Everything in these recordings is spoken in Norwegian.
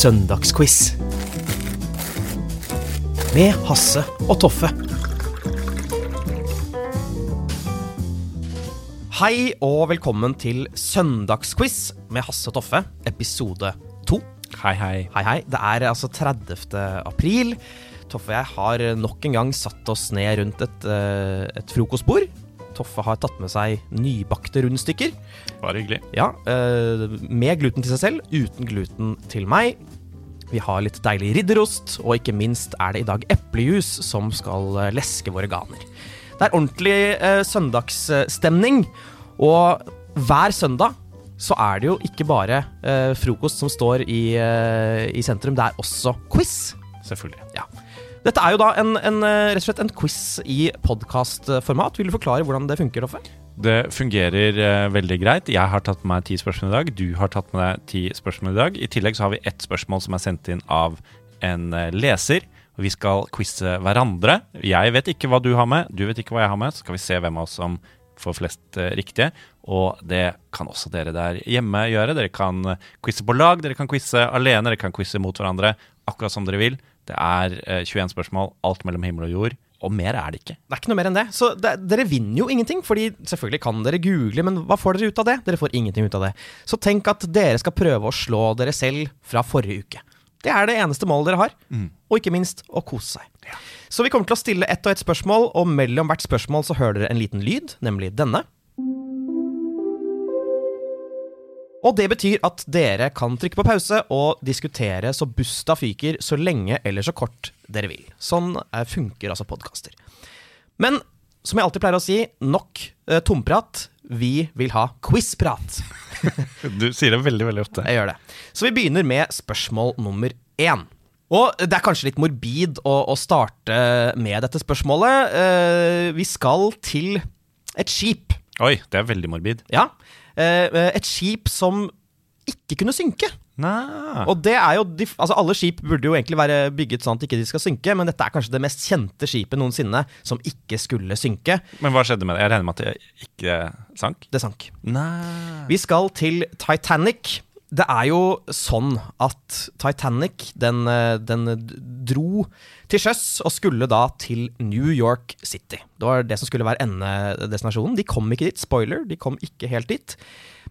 Søndagsquiz. Med Hasse og Toffe. Hei og velkommen til Søndagsquiz med Hasse og Toffe, episode to. Hei, hei. Hei, hei. Det er altså 30. april. Toffe og jeg har nok en gang satt oss ned rundt et, eh, et frokostbord. Toffe har tatt med seg nybakte rundstykker. Bare hyggelig. Ja, eh, Med gluten til seg selv, uten gluten til meg. Vi har litt deilig ridderost, og ikke minst er det i dag eplejus som skal eh, leske våre ganer. Det er ordentlig eh, søndagsstemning, og hver søndag så er det jo ikke bare eh, frokost som står i, eh, i sentrum, det er også quiz. Selvfølgelig. Ja. Dette er jo da en, en, eh, rett og slett en quiz i podkastformat. Vil du forklare hvordan det funker, Toffe? Det fungerer uh, veldig greit. Jeg har tatt med meg ti spørsmål i dag. Du har tatt med deg ti spørsmål i dag. I tillegg så har vi ett spørsmål som er sendt inn av en uh, leser. Vi skal quize hverandre. Jeg vet ikke hva du har med, du vet ikke hva jeg har med. Så skal vi se hvem av oss som får flest uh, riktige. Og det kan også dere der hjemme gjøre. Dere kan quize på lag, dere kan quize alene, dere kan quize mot hverandre. Akkurat som dere vil. Det er eh, 21 spørsmål, alt mellom himmel og jord. Og mer er det ikke. Det er ikke noe mer enn det. Så det, dere vinner jo ingenting, fordi selvfølgelig kan dere google, men hva får dere ut av det? Dere får ingenting ut av det. Så tenk at dere skal prøve å slå dere selv fra forrige uke. Det er det eneste målet dere har. Og ikke minst å kose seg. Så vi kommer til å stille ett og ett spørsmål, og mellom hvert spørsmål så hører dere en liten lyd, nemlig denne. Og det betyr at dere kan trykke på pause og diskutere så busta fyker så lenge eller så kort dere vil. Sånn eh, funker altså podkaster. Men som jeg alltid pleier å si, nok eh, tomprat. Vi vil ha quizprat. Du sier det veldig, veldig ofte. Jeg gjør det. Så vi begynner med spørsmål nummer én. Og det er kanskje litt morbid å, å starte med dette spørsmålet. Eh, vi skal til et skip. Oi, det er veldig morbid. Ja. Eh, et skip som ikke kunne synke. Nei. Og det er jo altså Alle skip burde jo egentlig være bygget sånn at ikke de skal synke, men dette er kanskje det mest kjente skipet noensinne som ikke skulle synke. Men hva skjedde med det? Jeg regner med at det ikke sank? Det sank. Nei. Vi skal til Titanic. Det er jo sånn at Titanic den, eh, den dro til sjøs og skulle da til New York City. Det var det som skulle være endedestinasjonen. De kom ikke dit. Spoiler, de kom ikke helt dit.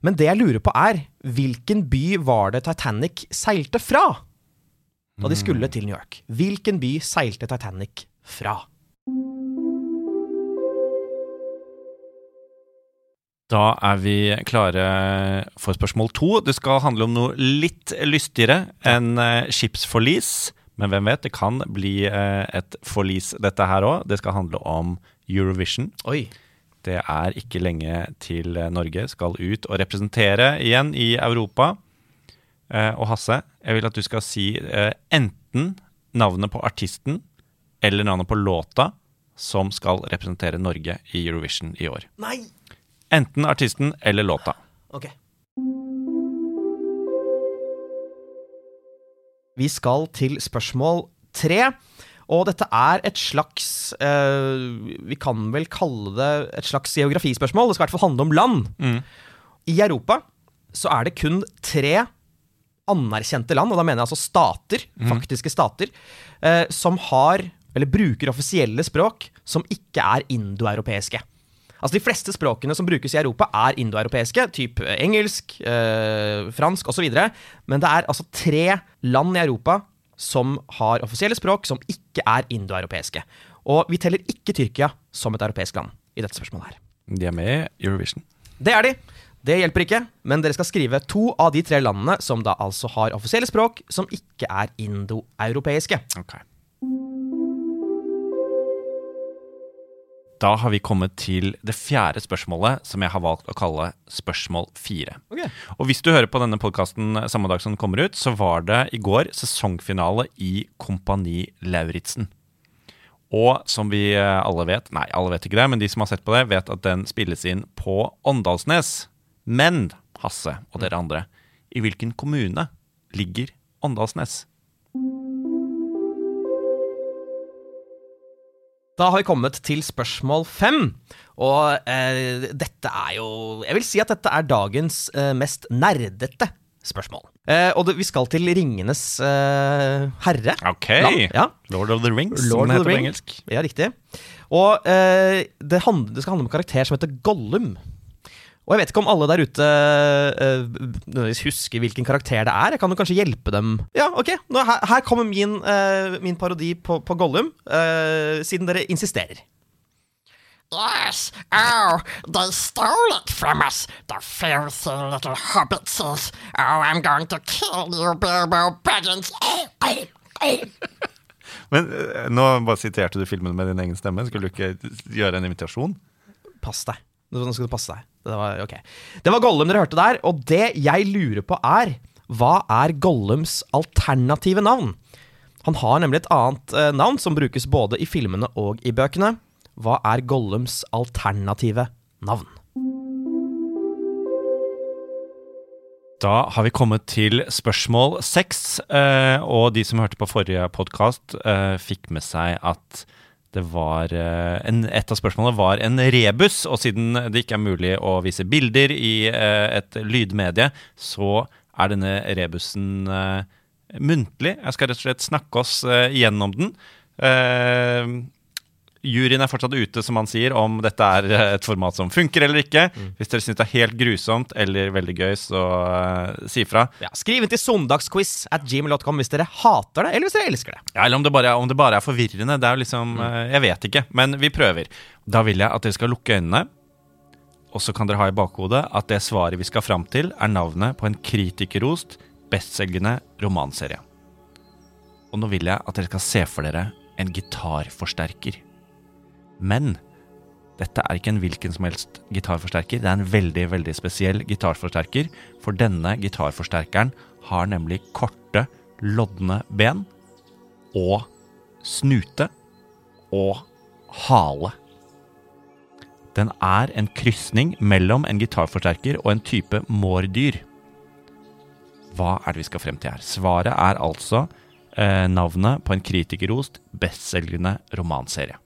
Men det jeg lurer på er, hvilken by var det Titanic seilte fra? Da de skulle til New York. Hvilken by seilte Titanic fra? Da er vi klare for spørsmål to. Det skal handle om noe litt lystigere enn eh, skipsforlis. Men hvem vet, det kan bli eh, et forlis, dette her òg. Det skal handle om Eurovision. Oi. Det er ikke lenge til eh, Norge skal ut og representere igjen i Europa. Eh, og Hasse, jeg vil at du skal si enten navnet på artisten eller navnet på låta som skal representere Norge i Eurovision i år. Nei! Enten artisten eller låta. Ok. Vi skal til spørsmål tre. Og dette er et slags eh, Vi kan vel kalle det et slags geografispørsmål. Det skal i hvert fall handle om land. I Europa så er det kun tre anerkjente land, og da mener jeg altså stater, faktiske stater, eh, som har, eller bruker offisielle språk som ikke er indoeuropeiske. Altså De fleste språkene som brukes i Europa, er indoeuropeiske, typ engelsk, eh, fransk osv. Men det er altså tre land i Europa som har offisielle språk som ikke er indoeuropeiske. Og vi teller ikke Tyrkia som et europeisk land i dette spørsmålet her. De er med i Eurovision. Det er de. Det hjelper ikke, men dere skal skrive to av de tre landene som da altså har offisielle språk som ikke er indoeuropeiske. Ok. Da har vi kommet til det fjerde spørsmålet, som jeg har valgt å kalle spørsmål fire. Okay. Og hvis du hører på denne podkasten samme dag som den kommer ut, så var det i går sesongfinale i Kompani Lauritzen. Og som vi eh, alle vet, nei, alle vet ikke det, men de som har sett på det, vet at den spilles inn på Åndalsnes. Men, Hasse og dere andre, i hvilken kommune ligger Åndalsnes? Da har vi kommet til spørsmål fem. Og eh, dette er jo Jeg vil si at dette er dagens eh, mest nerdete spørsmål. Eh, og det, vi skal til Ringenes eh, herre. Ok! Land, ja. Lord of the Rings, Lord som det heter på engelsk. Ja, riktig. Og eh, det, handler, det skal handle om en karakter som heter Gollum. Og jeg vet ikke om alle der ute nødvendigvis husker hvilken karakter det er. Jeg kan jo kanskje hjelpe dem. Ja, ok. Nå, her, her kommer min, uh, min parodi på, på Gollum, uh, siden dere insisterer. Yes, oh, they stole it from us, the filthy little hobbitses. Oh, I'm going to kill you, Bilbo Baggins. Men nå bare siterte du filmen med din egen stemme. Skulle du ikke gjøre en invitasjon? Pass deg. Nå skal du passe deg. Det var, okay. det var Gollum dere hørte der, og det jeg lurer på er Hva er Gollums alternative navn? Han har nemlig et annet eh, navn som brukes både i filmene og i bøkene. Hva er Gollums alternative navn? Da har vi kommet til spørsmål seks, eh, og de som hørte på forrige podkast, eh, fikk med seg at det var eh, en, Et av spørsmålene var en rebus, og siden det ikke er mulig å vise bilder i eh, et lydmedie, så er denne rebusen eh, muntlig. Jeg skal rett og slett snakke oss gjennom den. Juryen er fortsatt ute, som han sier, om dette er eh, et format som funker eller ikke. Hvis dere syns det er helt grusomt eller veldig gøy, så uh, si fra. Ja, skriv inn til søndagsquiz at gmail.com hvis dere hater det, eller hvis dere elsker det. Ja, eller om det, bare, om det bare er forvirrende. Det er jo liksom eh, Jeg vet ikke, men vi prøver. Da vil jeg at dere skal lukke øynene. Og så kan dere ha i bakhodet at det svaret vi skal fram til, er navnet på en kritikerrost, bestselgende romanserie. Og nå vil jeg at dere skal se for dere en gitarforsterker. Men dette er ikke en hvilken som helst gitarforsterker. Det er en veldig, veldig spesiell gitarforsterker. For denne gitarforsterkeren har nemlig korte, lodne ben og snute og hale. Den er en krysning mellom en gitarforsterker og en type mårdyr. Hva er det vi skal frem til her? Svaret er altså eh, navnet på en kritikerrost, bestselgende romanserie.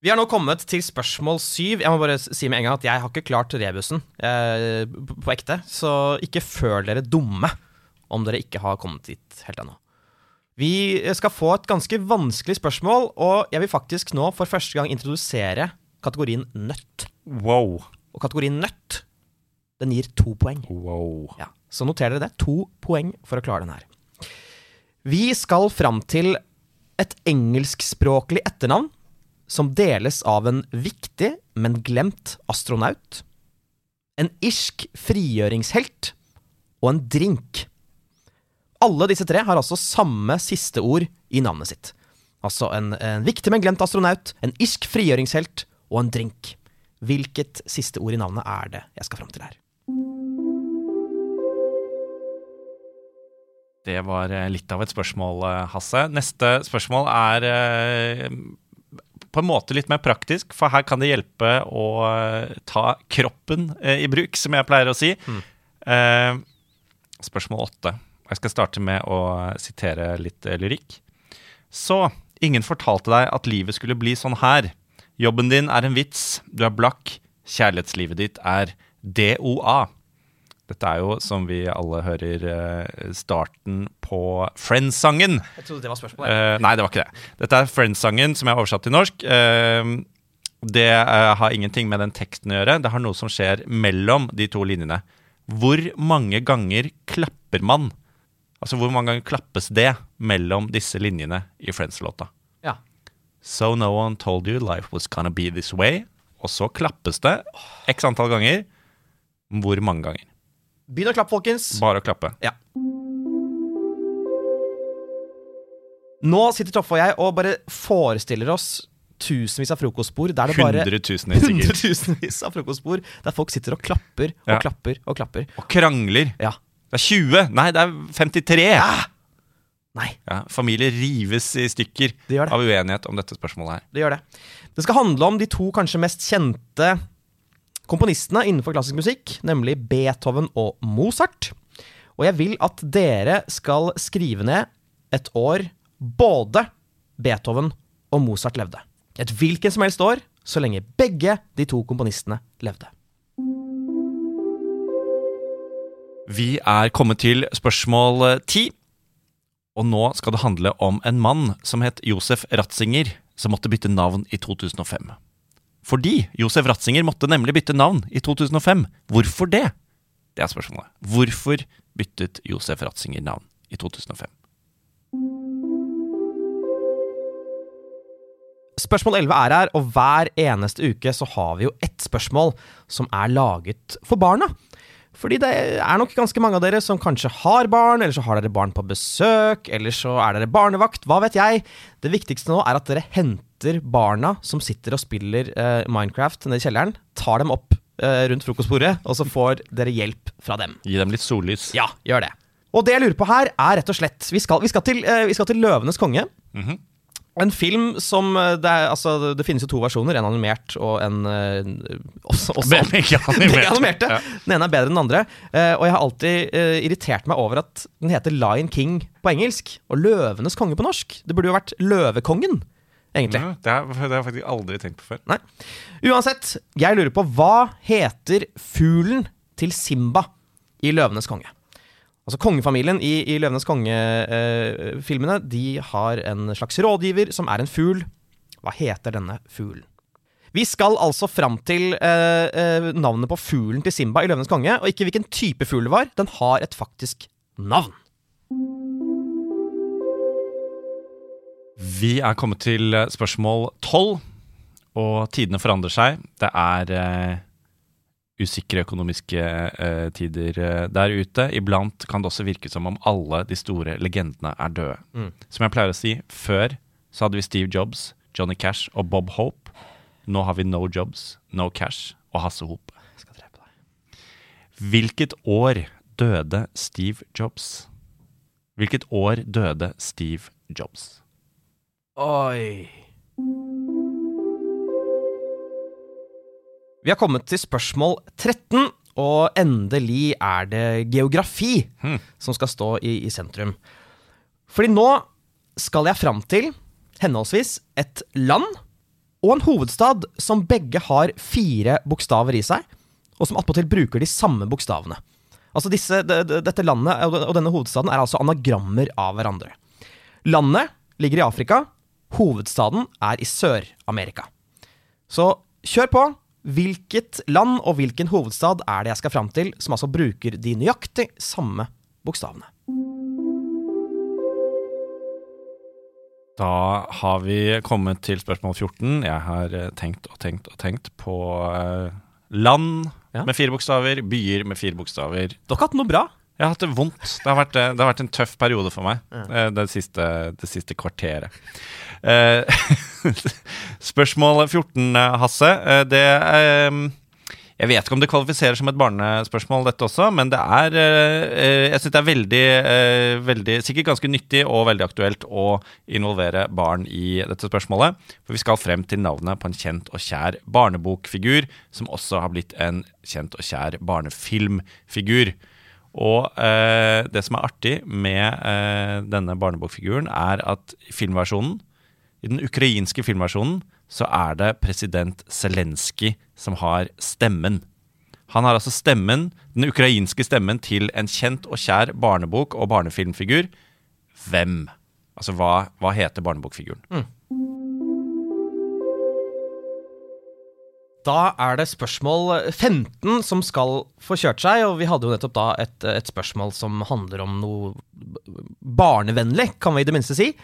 Vi har nå kommet til spørsmål syv. Jeg må bare si med en gang at jeg har ikke klart rebusen eh, på ekte, så ikke føl dere dumme om dere ikke har kommet dit helt ennå. Vi skal få et ganske vanskelig spørsmål, og jeg vil faktisk nå for første gang introdusere kategorien nøtt. Wow. Og kategorien nøtt, den gir to poeng. Wow. Ja, Så noter dere det. To poeng for å klare den her. Vi skal fram til et engelskspråklig etternavn som deles av en viktig, men glemt astronaut, en irsk frigjøringshelt og en drink. Alle disse tre har altså samme siste ord i navnet sitt. Altså en, en viktig, men glemt astronaut, en irsk frigjøringshelt og en drink. Hvilket siste ord i navnet er det jeg skal fram til her? Det var eh, litt av et spørsmål, eh, Hasse. Neste spørsmål er eh, på en måte litt mer praktisk, for her kan det hjelpe å eh, ta kroppen eh, i bruk, som jeg pleier å si. Eh, spørsmål åtte. Jeg skal starte med å sitere litt eh, lyrikk. Så, ingen fortalte deg at livet skulle bli sånn her. Jobben din er en vits, du er blakk, kjærlighetslivet ditt er DOA. Dette er jo, som vi alle hører, eh, starten på Friends-sangen. Jeg trodde det var spørsmålet. Uh, nei, det var ikke det. Dette er Friends-sangen som jeg har oversatt til norsk. Uh, det uh, har ingenting med den teksten å gjøre. Det har noe som skjer mellom de to linjene. Hvor mange ganger klapper man? Altså, hvor mange ganger klappes det mellom disse linjene i Friends-låta? Ja. So no one told you life was gonna be this way. Og så klappes det x antall ganger. Hvor mange ganger? Begynn å klappe, folkens. Bare å klappe. Ja. Nå sitter Toffe og jeg og bare forestiller oss tusenvis av frokostbord der det bare Hundretusenvis, sikkert. Hundretusenvis av frokostbord der folk sitter og klapper og Ja. klapper og klapper. Og krangler. Ja. Det er 20! Nei, det er 53! Nei, Ja, familier rives i stykker Det gjør det. av uenighet om dette spørsmålet her. det gjør det. Det skal handle om de to kanskje mest kjente komponistene innenfor klassisk musikk, nemlig Beethoven og Mozart. Og jeg vil at dere skal skrive ned et år både Beethoven og Mozart levde. Et hvilken som helst år, så lenge begge de to komponistene levde. Vi er kommet til spørsmål eh, ti. Og nå skal det handle om en mann som het Josef Ratzinger, som måtte bytte navn i 2005. Fordi Josef Ratzinger måtte nemlig bytte navn i 2005. Hvorfor det? Det er spørsmålet. Hvorfor byttet Josef Ratzinger navn i 2005? Spørsmål 11 er her, og hver eneste uke så har vi jo ett spørsmål som er laget for barna. Fordi det er nok ganske mange av dere som kanskje har barn, eller så har dere barn på besøk, eller så er dere barnevakt, hva vet jeg. Det viktigste nå er at dere henter barna som sitter og spiller uh, Minecraft nede i kjelleren, tar dem opp uh, rundt frokostbordet, og så får dere hjelp fra dem. Gi dem litt sollys. Ja, gjør det. Og det jeg lurer på her, er rett og slett Vi skal, vi skal, til, uh, vi skal til Løvenes konge. En film som eh, det, er, altså, det finnes jo to versjoner, en animert og en eh, også, også Begge animert. Animerte. Ja. Den ene er bedre enn den andre. eh, og jeg har alltid irritert meg over at den heter Lion King på engelsk og Løvenes konge på norsk. Det burde jo vært Løvekongen, egentlig. Ja, det, har, det har jeg faktisk aldri tenkt på før. Nei. Uansett, jeg lurer på hva heter fuglen til Simba i Løvenes konge? Altså Kongefamilien i, i Løvenes konge-filmene De har en slags rådgiver som er en fugl. Hva heter denne fuglen? Vi skal altså fram til eh, eh, navnet på fuglen til Simba i Løvenes konge, og ikke hvilken type fugl det var. Den har et faktisk navn. Vi er kommet til eh, spørsmål tolv, og tidene forandrer seg. Det er eh, usikre økonomiske uh, tider uh, der ute. Iblant kan det også virke som om alle de store legendene er døde. Som jeg pleier å si, før så hadde vi Steve Jobs, Johnny Cash og Bob Hope. Nå har vi No Jobs, No Cash og Hasse Hope. Hvilket år døde Steve Jobs? Hvilket år døde Steve Jobs? Oi. Vi har kommet til spørsmål 13, og endelig er det geografi som skal stå i, i sentrum. Fordi nå skal jeg fram til henholdsvis et land og en hovedstad som begge har fire bokstaver i seg, og som attpåtil bruker de samme bokstavene. Altså disse, de, de, Dette landet og denne hovedstaden er altså anagrammer av hverandre. Landet ligger i Afrika, hovedstaden er i Sør-Amerika. Så kjør på. Hvilket land og hvilken hovedstad er det jeg skal fram til, som altså bruker de nøyaktig samme bokstavene? Da har vi kommet til spørsmål 14. Jeg har eh, tenkt og tenkt og tenkt på eh, land Ja. med fire bokstaver, byer med fire bokstaver. Dere har hatt noe bra. Jeg har hatt det vondt. Det har vært, eh, det har vært en tøff periode for meg ja. det, siste, det siste kvarteret. Eh, spørsmål 14, eh, Hasse. Eh, det er, Jeg vet ikke om det kvalifiserer som et barnespørsmål, dette også, men det er eh, eh, Jeg syns det er veldig, eh, veldig Sikkert ganske nyttig og veldig aktuelt å involvere barn i dette spørsmålet. For vi skal frem til navnet på en kjent og kjær barnebokfigur, som også har blitt en kjent og kjær barnefilmfigur. Og eh, det som er artig med eh, denne barnebokfiguren, er at filmversjonen, i den ukrainske filmversjonen, så er det president Zelenskyj som har stemmen. Han har altså stemmen, den ukrainske stemmen til en kjent og kjær barnebok- og barnefilmfigur. Hvem? Altså, hva, hva heter barnebokfiguren? Da er det spørsmål 15 som skal få kjørt seg, og vi hadde jo nettopp da et, et spørsmål som handler om noe barnevennlig, kan vi i det minste si.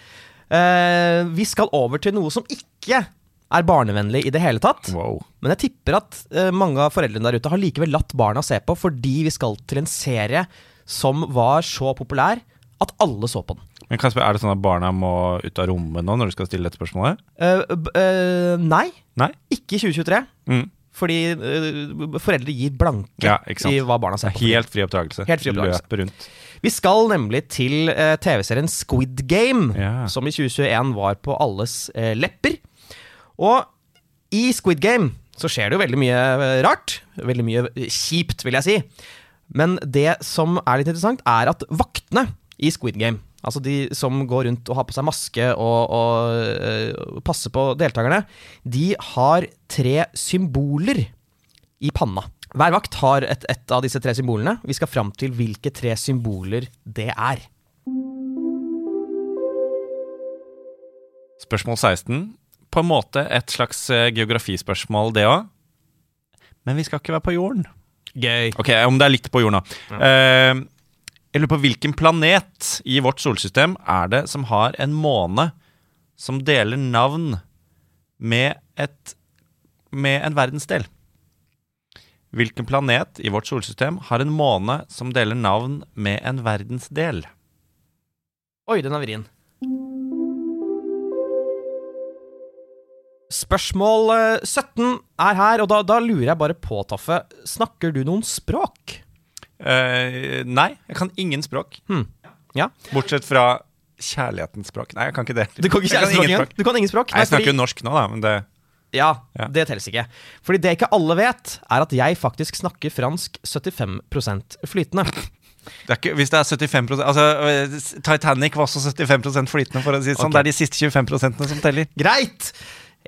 Eh, vi skal over til noe som ikke er barnevennlig i det hele tatt. Wow. Men jeg tipper at uh, mange av foreldrene der ute har likevel latt barna se på, fordi vi skal til en serie som var så populær at alle så på den. Men Kasper, Er det sånn at barna må ut av rommet nå når du skal stille dette spørsmålet? Uh, eh, nei, Nei? ikke i 2023. Mm. Fordi uh, foreldre gir blanke Ja, i hva barna ser på. Helt fri oppdragelse. Helt fri oppdragelse. Løper rundt. Vi skal nemlig til uh, TV-serien Squid Game, Ja. som i 2021 var på alles uh, lepper. Og i Squid Game så skjer det jo veldig mye rart. Veldig mye kjipt, vil jeg si. Men det som er litt interessant, er at vaktene i Squid Game, altså de som går rundt og har på seg maske og, og eh, passer på deltakerne, de har tre symboler i panna. Hver vakt har et, et av disse tre symbolene. Vi skal fram til hvilke tre symboler det er. Spørsmål 16. På en måte et slags eh, geografispørsmål, det òg. Men vi skal ikke være på jorden. Gøy. Ok, om det er litt på jorden, da. Eh, jeg lurer på hvilken planet i vårt solsystem er det som har en måne som deler navn med, et, med en verdensdel? Hvilken planet i vårt solsystem har en måne som deler navn med en verdensdel? Oi, den er vrien. Spørsmål eh, 17 er her, og da, da lurer jeg bare på, Taffe. Snakker du noen språk? Eh, nei, jeg kan ingen språk. Ja. Bortsett fra kjærlighetens språk. Nei, jeg kan ikke det. Du kan ikke kan ingen språk. Du kan ingen språk? Nei, jeg snakker jo norsk nå, da, men det Ja, Ja. det telles ikke. Fordi det ikke alle vet, er at jeg faktisk snakker fransk 75% flytende. Det ikke, hvis det er 75% Altså, øh, Titanic var også 75 flytende, for å si det sånn. Det er de siste 25% som teller. Greit!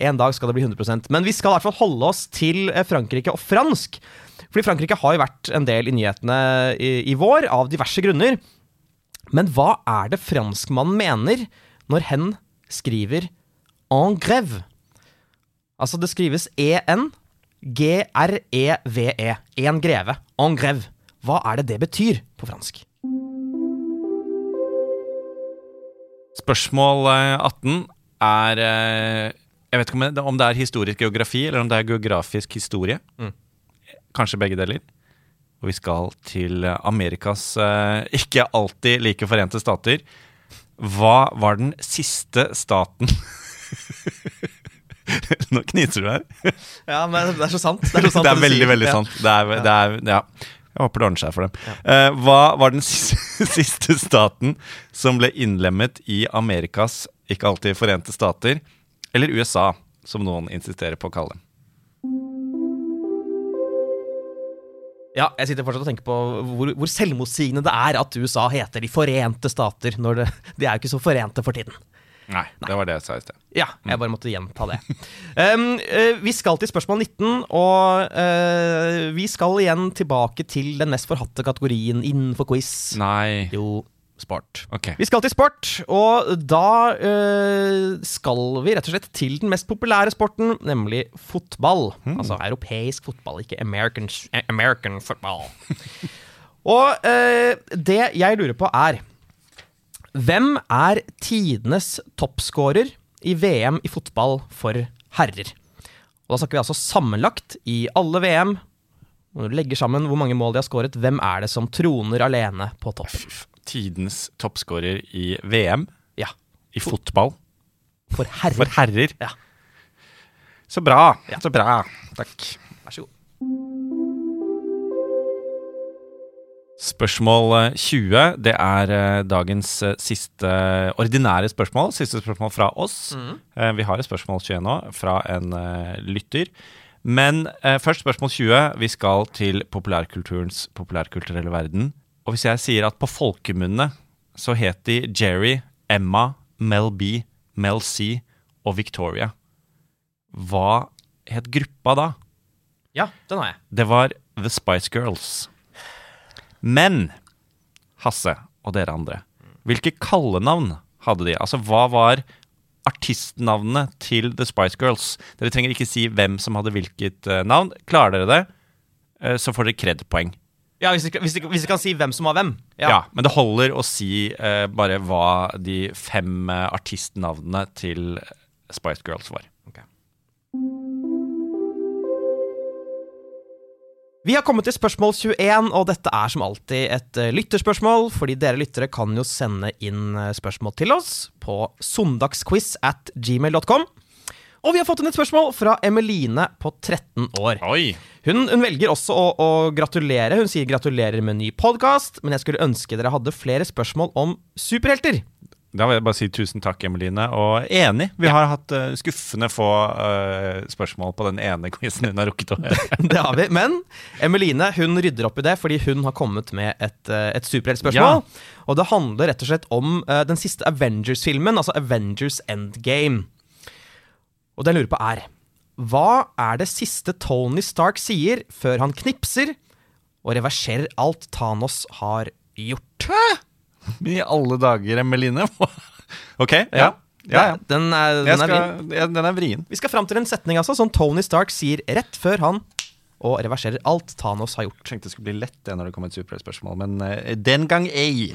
En dag skal det bli 100% Men vi skal i hvert fall holde oss til eh, Frankrike og fransk. Fordi Frankrike har jo vært en del i nyhetene i, i vår, av diverse grunner. Men hva er det franskmannen mener når hen skriver en greve'? Altså, det skrives E en G-R-E-V-E. En greve. En greve. Hva er det det betyr på fransk? Spørsmål øh, 18 er øh, Jeg vet ikke om det, er historisk geografi, eller om det er geografisk historie. Mm. Kanskje begge deler. Og vi skal til øh, Amerikas øh, ikke alltid like forente stater. Hva var den siste staten Nå kniser du her. Ja, men det er så sant. Det er, så sant det er veldig, veldig Ja. sant. Det er, det er, ja. Jeg håper det ordner seg for dem. Eh, hva var den siste staten som ble innlemmet i Amerikas ikke alltid forente stater, eller USA, som noen insisterer på å kalle dem? Ja, jeg sitter fortsatt og tenker på hvor, hvor selvmotsigende det er at USA heter De forente stater, når det, de er jo ikke så forente for tiden. Nei, det var det jeg sa i sted. Ja, jeg bare måtte gjenta det. Um, uh, vi skal til spørsmål 19, og uh, vi skal igjen tilbake til den mest forhatte kategorien innenfor quiz. Nei. Jo, sport. Okay. Vi skal til sport, og da øh, skal vi rett og slett til den mest populære sporten, nemlig fotball. Altså europeisk fotball, ikke American, American football. og øh, det jeg lurer på er Hvem er tidenes toppskårer i VM i fotball for herrer? Og da snakker vi altså sammenlagt i alle VM. Når du legger sammen hvor mange mål de har skåret, hvem er det som troner alene på topp? Tidens toppskårer i VM Ja, i fotball for herrer. for herrer. Ja. Så bra. Ja. Så bra. Takk. Vær så god. Spørsmål eh, 20, det er eh, dagens eh, siste ordinære spørsmål. Siste spørsmål fra oss. Mm. Vi har et spørsmål 21 nå, fra en eh, lytter. Men eh, først spørsmål 20. Vi skal til populærkulturens populærkulturelle verden. Og hvis jeg sier at på folkemunne så het de Jerry, Emma, Mel B, Mel C og Victoria. Hva het gruppa da? Ja, den har jeg. Det var The Spice Girls. Men Hasse og dere andre, hvilke kallenavn hadde de? Altså, hva var artistnavnene til The Spice Girls? Dere trenger ikke si hvem som hadde hvilket eh, navn. Klarer dere det, eh, så får dere kred-poeng. Ja, hvis vi, hvis, vi, hvis vi kan si hvem som var hvem. Ja. men det holder å si eh, bare hva de fem eh, artistnavnene til Spice Girls var. Vi har kommet til spørsmål 21, og dette er som alltid et eh, lytterspørsmål, fordi dere lyttere kan jo sende inn eh, spørsmål til oss på søndagsquiz at gmail.com. Og vi har fått inn et spørsmål fra Emeline på 13 år. Hun, hun velger også å, å gratulere. Hun sier gratulerer med ny podkast, men jeg skulle ønske dere hadde flere spørsmål om superhelter. Da vil jeg bare si tusen takk, Emeline. Og enig. Vi har hatt uh, skuffende få uh, spørsmål på den ene quizen hun har rukket å gjøre. Det har vi. Men Emeline hun rydder opp i det fordi hun har kommet med et, uh, et superheltspørsmål. Og det handler rett og slett om den siste Avengers-filmen, altså Avengers Endgame. Og det jeg lurer på er Hva er det siste Tony Stark sier før han knipser og reverserer alt Thanos har gjort? Hæ? i alle dager, Emeline. ok, ja. ja, ja. Den er, den Jeg er skal, vrien. den er vrien. Vi skal fram til en setning altså, som Tony Stark sier rett før han og reverserer alt Thanos har gjort. Jeg tenkte det skulle bli lett det når det kom et superspørsmål, men uh, den gang ei.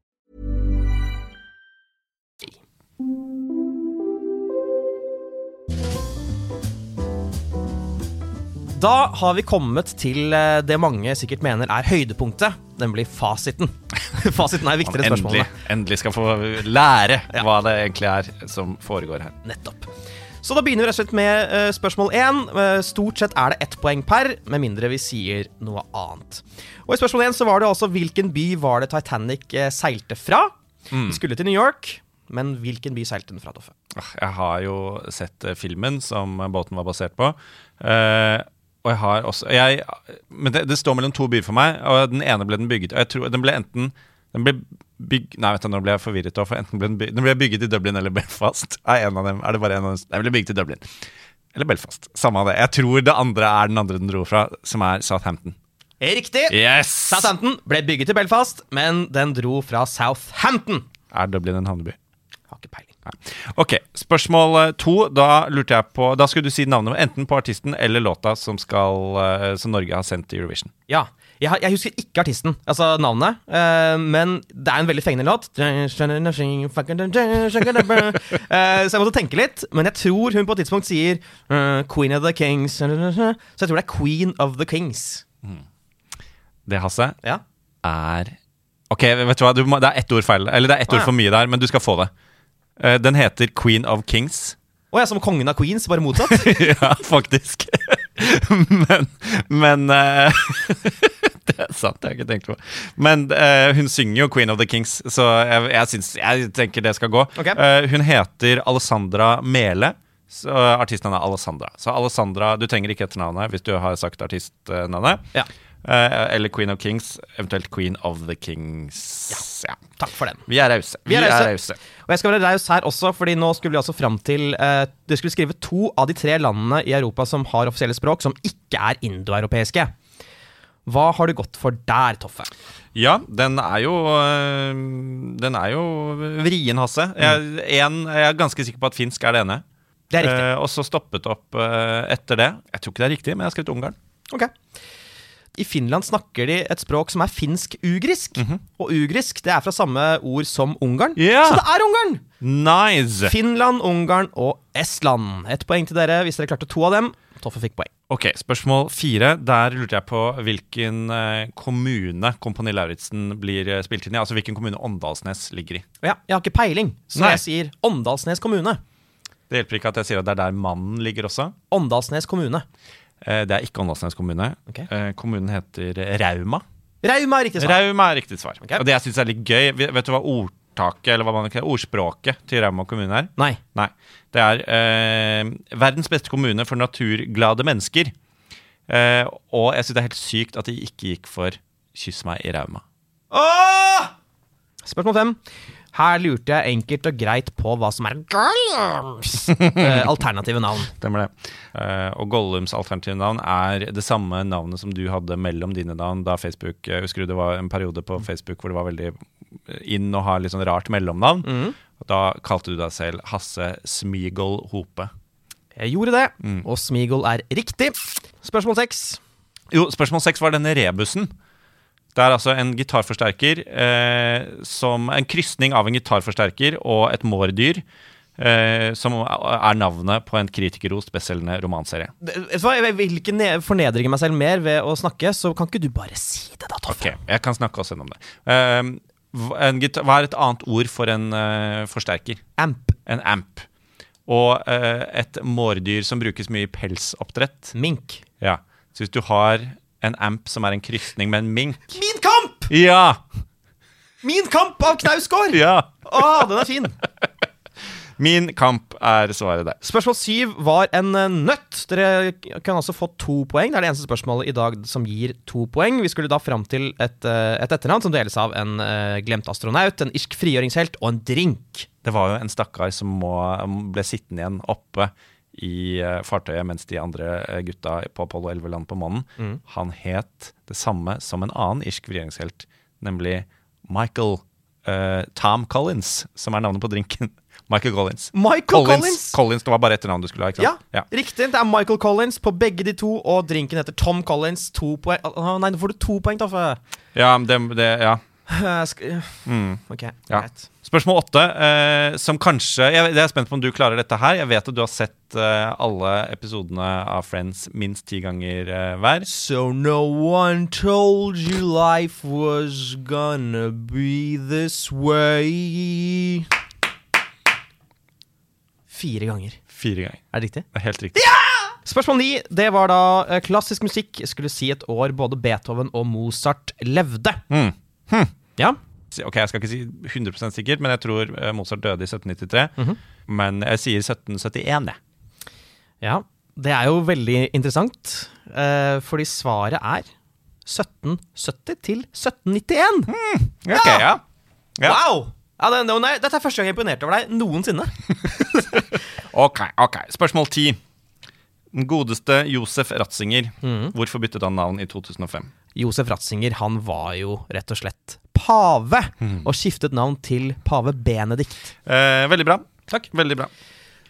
Da har vi kommet til eh, det mange sikkert mener er høydepunktet, nemlig fasiten. fasiten er viktigere enn spørsmålene. endelig skal få lære hva det egentlig er som foregår her. Nettopp. Så da begynner vi rett og slett med eh, spørsmål én. Eh, stort sett er det ett poeng per, med mindre vi sier noe annet. Og i spørsmål én så var det altså hvilken by var det Titanic seilte fra? Mm. Vi skulle til New York, men hvilken by seilte den fra, Toffe? Ah, Jeg har jo sett filmen som båten var basert på. Eh, og jeg har også jeg, Men det, det står mellom to byer for meg, og den ene ble den bygget Og jeg tror den ble enten den ble bygg, Nei, vet du, nå ble jeg forvirret. For enten ble den, bygget, den ble bygget i Dublin eller Belfast. Er, en av dem, er det bare en av dem? Den ble bygget i Dublin. Eller Belfast. Samme av det. Jeg tror det andre er den andre den dro fra, som er Southampton. Riktig! Yes! Southampton ble bygget i Belfast, men den dro fra Southampton. Er Dublin en havneby? Har ikke peiling. Ok, Spørsmål eh, to. Da lurte jeg på Da skulle du si navnet enten på artisten eller låta som, skal, eh, som Norge har sendt til Eurovision. Ja. Jeg, jeg husker ikke artisten, altså navnet, uh, men det er en veldig fengende låt. Så jeg måtte tenke litt, men jeg tror hun på et tidspunkt sier uh, Queen of the Kings. Så jeg tror det er Queen of the Kings. Det, Hasse, Ja. er Ok, vet du hva? Du må, det er ett ord feil. Eller det er ett Å, ord for mye der, men du skal få det. Eh, den heter Queen of Kings. Å ja, som kongen av Queens, bare motsatt? ja, faktisk. men men eh, Det er sant, det har jeg ikke tenkt på. Men uh, hun synger jo Queen of the Kings, så jeg, jeg, syns, jeg tenker det skal gå. Okay. Uh, hun heter Alessandra Mele. Så artistnavnet er Alessandra. Så Alessandra, Du trenger ikke etternavnet hvis du har sagt artistnavnet. Ja. Eh, eller Queen of Kings, eventuelt Queen of the Kings. Ja. Takk for den. Vi er rause. Vi er rause. Og jeg skal være raus her også, fordi nå skulle vi altså fram til uh, Du skulle skrive to av de tre landene i Europa som har offisielle språk som ikke er indoeuropeiske. Hva har du gått for der, Toffe? Ja, den er jo uh, Den er jo vrien, Hasse. Jeg, en, jeg er ganske sikker på at finsk er det ene. Det er riktig. Uh, og så stoppet opp eh, etter det. Jeg tror ikke det er riktig, men jeg har skrevet Ungarn. Ok. I Finland snakker de et språk som er finsk-ugrisk. Og ugrisk det er fra samme ord som Ungarn. Yeah. Så det er Ungarn! Nice! Finland, Ungarn og Estland. Ett poeng til dere hvis dere klarte to av dem. Toffe fikk poeng. Ok, Spørsmål fire. Der lurte jeg på hvilken eh, kommune Kompani Lauritzen blir eh, spilt inn i. Altså hvilken kommune Åndalsnes ligger i. Ja, jeg har ikke peiling, så Nei. jeg sier Åndalsnes kommune. Det hjelper ikke at jeg sier at det er der mannen ligger også. Åndalsnes kommune. Eh, det er ikke Åndalsnes kommune. Ok. Eh, kommunen heter Rauma. Rauma er riktig svar. Rauma er riktig svar. Okay. Og det jeg syns er litt gøy vet du hva ordtaket, eller hva man kaller ordspråket til Rauma kommune er? Nei. Nei. Det er eh, verdens beste kommune for naturglade mennesker. Eh, og jeg syns det er helt sykt at de ikke gikk for Kyss meg i Rauma. Åh! Spørsmål fem. Her lurte jeg enkelt og greit på hva som er Gollums. eh, alternative navn. Stemmer det. Eh, og Gollums alternative navn er det samme navnet som du hadde mellom dine navn da Facebook Jeg husker du det var en periode på Facebook hvor det var veldig inn å ha litt sånn rart mellomnavn. Mm. Da kalte du deg selv Hasse Smigol Hope. Jeg gjorde det, og Smeagol er riktig. Spørsmål seks. Jo, spørsmål seks var denne rebusen. Det er altså en gitarforsterker eh, som En krysning av en gitarforsterker og et mårdyr. Eh, som er navnet på en kritikerrost bestselgende romanserie. Jeg vil ikke fornedre meg selv mer ved å snakke, så kan ikke du bare si det, da, Toffe? Ok, jeg kan snakke også om det. Eh, gitar, hva er et annet ord for en uh, forsterker? Amp. En amp. Og uh, et mårdyr som brukes mye i pelsoppdrett. Mink. Ja. Så hvis du har en amp som er en krysning med en mink Min kamp! Ja! Min kamp av Knausgård! Ja! Å, den er fin. Min kamp er svaret der. Spørsmål syv var en eh, nøtt. Dere kan altså få to poeng. Det er det eneste spørsmålet i dag som gir to poeng. Vi skulle da fram til et, eh, et etternavn som deles av en eh, glemt astronaut, en irsk frigjøringshelt og en drink. Det var jo en stakkar som må, ble sittende igjen oppe i eh, fartøyet mens de andre eh, gutta på Apollo 11 land på månen. Han het det samme som en annen irsk regjeringshelt, nemlig Michael uh, Tom Collins, som er navnet på drinken. Michael Collins. Michael Collins! Collins, Det var bare etternavnet du skulle ha, ikke sant? Ja, ja, riktig. Det er Michael Collins på begge de to, og drinken heter Tom Collins. To poeng. Nei, nå får du to poeng, Toffe. Ja, det, det, ja. Skal- Mm. Ok, Ja. greit. Spørsmål åtte, eh, som kanskje jeg, jeg er spent på om du klarer dette her. Jeg vet at du har sett eh, alle episodene av Friends minst ti ganger eh, hver. So no one told you life was gonna be this way. Fire ganger. Fire ganger. Er det riktig? Det er helt riktig. Spørsmål ni, det var da eh, klassisk musikk. Skulle si et år både Beethoven og Mozart levde. Mm. Ja. Ok, Jeg skal ikke si 100% sikkert, men jeg tror eh, Mozart døde i 1793. Mhm. Men jeg sier 1771, jeg. ja. Det er jo veldig interessant, eh, fordi svaret er 1770 til 1791. Ok, ja. Ja. Wow! Ja, det, nei, dette er første gang jeg er imponert over deg noensinne. Ok, ok. Spørsmål ti. Den godeste Josef Ratzinger. Mhm. Hvorfor byttet han navn i 2005? Josef Ratzinger han var jo rett og slett pave, og skiftet navn til pave Benedikt. Eh, veldig bra. Takk. Veldig bra.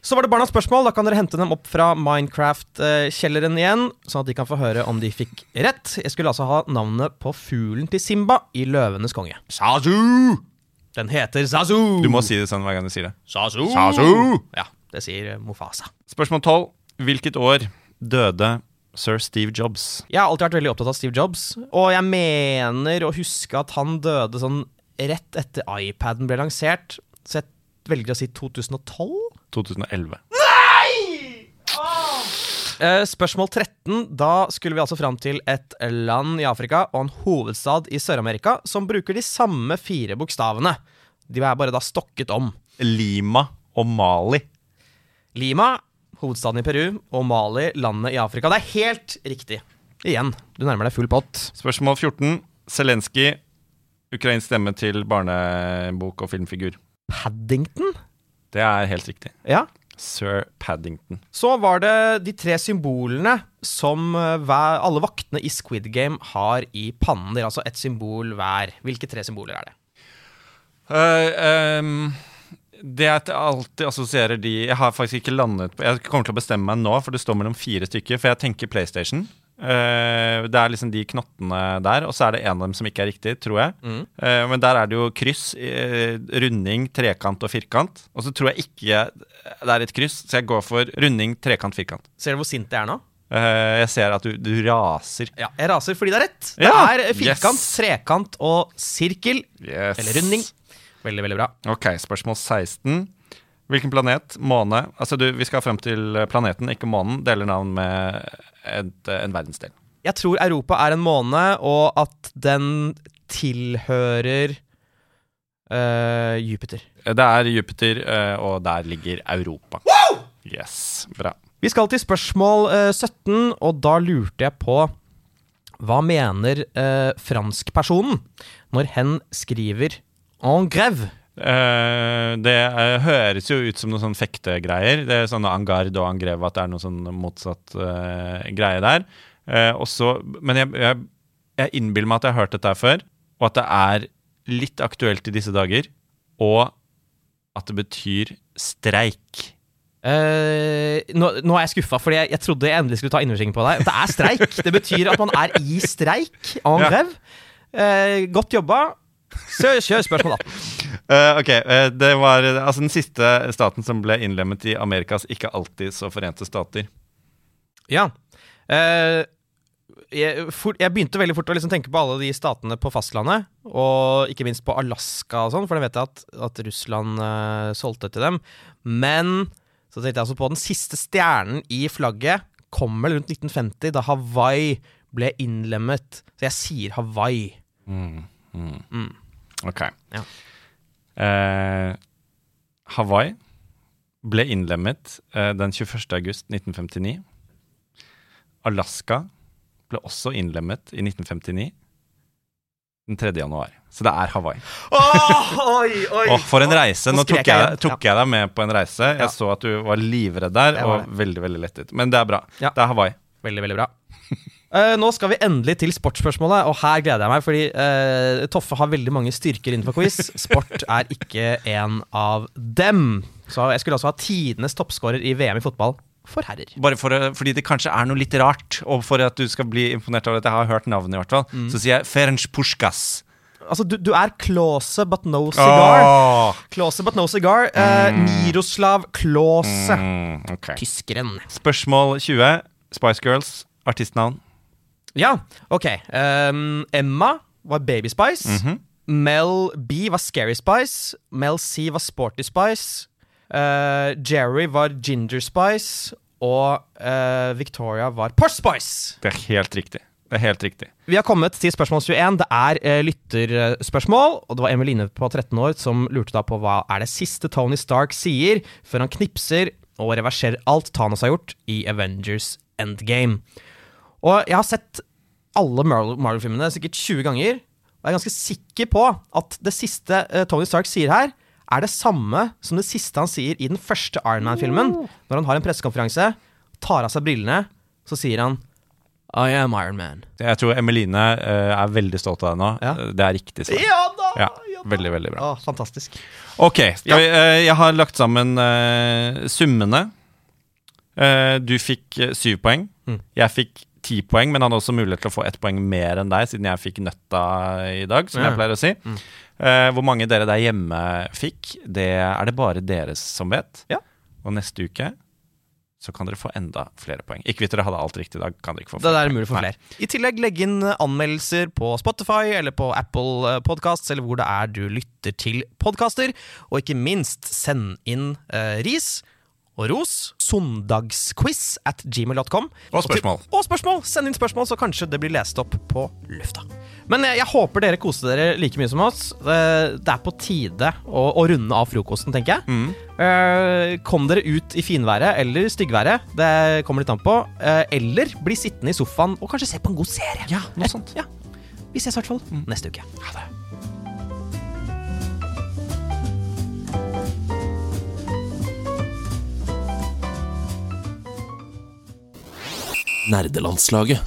Så var det barnas spørsmål. Da kan dere hente dem opp fra Minecraft-kjelleren igjen, sånn at de kan få høre om de fikk rett. Jeg skulle altså ha navnet på fuglen til Simba i Løvenes konge. Sazu! Den heter Sazu. Du må si det sånn hver gang du sier det. Sazu! Sazu! Ja, det sier Mofasa. Spørsmål 12. Hvilket år døde sir Steve Jobs? Jeg har alltid vært veldig opptatt av Steve Jobs, og jeg mener å huske at han døde sånn rett etter iPaden ble lansert, så jeg velger å si 2012. 2011. Eh, spørsmål 13. Da skulle vi altså fram til et land i Afrika og en hovedstad i Sør-Amerika som bruker de samme fire bokstavene. De er bare da stokket om. Lima og Mali. Lima, hovedstaden i Peru, og Mali, landet i Afrika. Det er helt riktig. Igjen, du nærmer deg full pott. Spørsmål 14. Zelenskyj. Ukrainsk stemme til barnebok og filmfigur. Paddington? Det er helt riktig. Ja. Sir Paddington. Så var det de tre symbolene som eh, alle vaktene i Squid Game har i pannen. Det er altså ett symbol hver. Hvilke tre symboler er det? Eh, ehm, det jeg alltid assosierer de Jeg har faktisk ikke landet på Jeg kommer til å bestemme meg nå, for det står mellom fire stykker. For jeg tenker PlayStation. Uh, det er liksom de knottene der, og så er det en av dem som ikke er riktig, tror jeg. Eh, men der er det jo kryss, uh, runding, trekant og firkant. Og så tror jeg ikke det er et kryss, så jeg går for runding, trekant, firkant. Ser du hvor sint jeg er nå? Jeg ser at du, du raser. Ja, jeg raser fordi det er rett. Det Ja, er firkant, yes. trekant og sirkel. Yes. Eller runding. Veldig, veldig bra. Ok, spørsmål 16. Hvilken planet, måne Altså, du, vi skal frem til planeten, ikke månen. Deler navn med et, en verdensdel. Jeg tror Europa er en måne, og at den tilhører uh, Jupiter. Det er Jupiter, uh, og der ligger Europa. Wow! Yes, bra. Vi skal til spørsmål uh, 17, og da lurte jeg på Hva mener franskpersonen når hen skriver en greve. Uh, det uh, høres jo ut som noen sånn fektegreier. Det er sånne angard og Angreve, at det er noe sånn motsatt uh, greie der. Eh, også, men jeg, jeg, jeg innbiller meg at jeg har hørt dette før, og at det er litt aktuelt i disse dager. Og at det betyr streik. Uh, nå, nå er jeg skuffa, fordi jeg, jeg trodde jeg endelig skulle ta innersvingen på deg. Det er streik. Det betyr at man er i streik. En Ja. Eh, godt jobba. Kjør spørsmål 18. Eh, ok, eh, det var altså den siste staten som ble innlemmet i Amerikas ikke alltid så forente stater. Ja. Uh, jeg, for, jeg begynte veldig fort å liksom tenke på alle de statene på fastlandet, og ikke minst på Alaska og sånn, for det vet jeg at, at Russland uh, solgte til dem. Men så tenkte jeg altså på den siste stjernen i flagget kom vel rundt 1950, da Hawaii ble innlemmet. Så jeg sier Hawaii. Ok. Ja. Eh, Hawaii ble innlemmet eh, den 21. august 1959. Alaska ble også innlemmet i 1959. Den 3. januar. Så det er Hawaii. oi, oi! Åh, for en reise! Nå tok jeg jeg, tok jeg deg med på en reise. Jeg Ja. så at du var livredd der, var og veldig veldig lettet. Men det er bra. Ja. Det er Hawaii. Veldig, veldig bra. Eh, nå skal vi endelig til sportsspørsmålet, og her gleder jeg meg, fordi uh, Toffe har veldig mange styrker innenfor quiz. Sport er ikke en av dem. Så jeg skulle også ha tidenes toppskårer i VM i fotball for herrer. Bare for, fordi det kanskje er noe litt rart, og for at du skal bli imponert over at jeg har hørt navnet, i hvert fall, Mm. så sier jeg Ferenc Puskas. Altså, du, du er Klause but no cigar. Oh. Klause but no cigar. Eh, Miroslav Klause. Mm, okay. Tyskeren. Spørsmål 20. Spice Girls. Artistnavn. Ja, ok. Um, Emma var Baby Spice. Mhm. Mel B var Scary Spice. Mel C var Sporty Spice. Uh, Jerry var Ginger Spice. Og uh, Victoria var Posh Spice. Det er helt riktig. Det er helt riktig. Vi har kommet til spørsmål 21. Det er uh, lytterspørsmål. Og det var Emeline på 13 år som lurte da på hva er det siste Tony Stark sier før han knipser og reverserer alt Thanos har gjort i Avengers Endgame. Og jeg har sett alle Marvel- Marvel-filmene sikkert 20 ganger, og jeg er ganske sikker på at det siste eh, Tony Stark sier her, er det samme som det siste han sier i den første Iron Man-filmen. Når han har en pressekonferanse, tar av seg brillene, så sier han I am Iron Man. Jeg tror Emeline eh, er veldig stolt av deg nå. Ja. Det er riktig svar. Ja da! Ja, veldig, veldig bra. Å, fantastisk. Ok, Ja. vi, eh, jeg har lagt sammen uh, summene. Uh, du fikk eh, syv poeng. Mm. Jeg fikk ti poeng, men han har også mulighet til å få ett poeng mer enn deg, siden jeg fikk nøtta i dag, som Ja. jeg pleier å si. Mm. Eh, hvor mange dere der hjemme fikk, det er det bare dere som vet. Ja. Og neste uke så kan dere få enda flere poeng. Ikke hvis dere hadde alt riktig i dag, kan dere ikke få flere. Det er mulig for Nei. flere. I tillegg legg inn anmeldelser på Spotify eller på Apple Podcasts, eller hvor det er du lytter til podkaster. Og ikke minst, send inn eh, ris og ros. Søndagsquiz at gmail.com. Og spørsmål. Og spørsmål! Send inn spørsmål, så kanskje det blir lest opp på lufta. Men jeg, jeg håper dere koste dere like mye som oss. Eh, Det er på tide å, å runde av frokosten, tenker jeg. Mm. Eh, kom dere ut i finværet eller styggværet. Det kommer litt an på. Eh, eller bli sittende i sofaen og kanskje se på en god serie. Ja, noe sånt. Ja. Vi ses i hvert fall neste uke. Ha det. nerdelandslaget.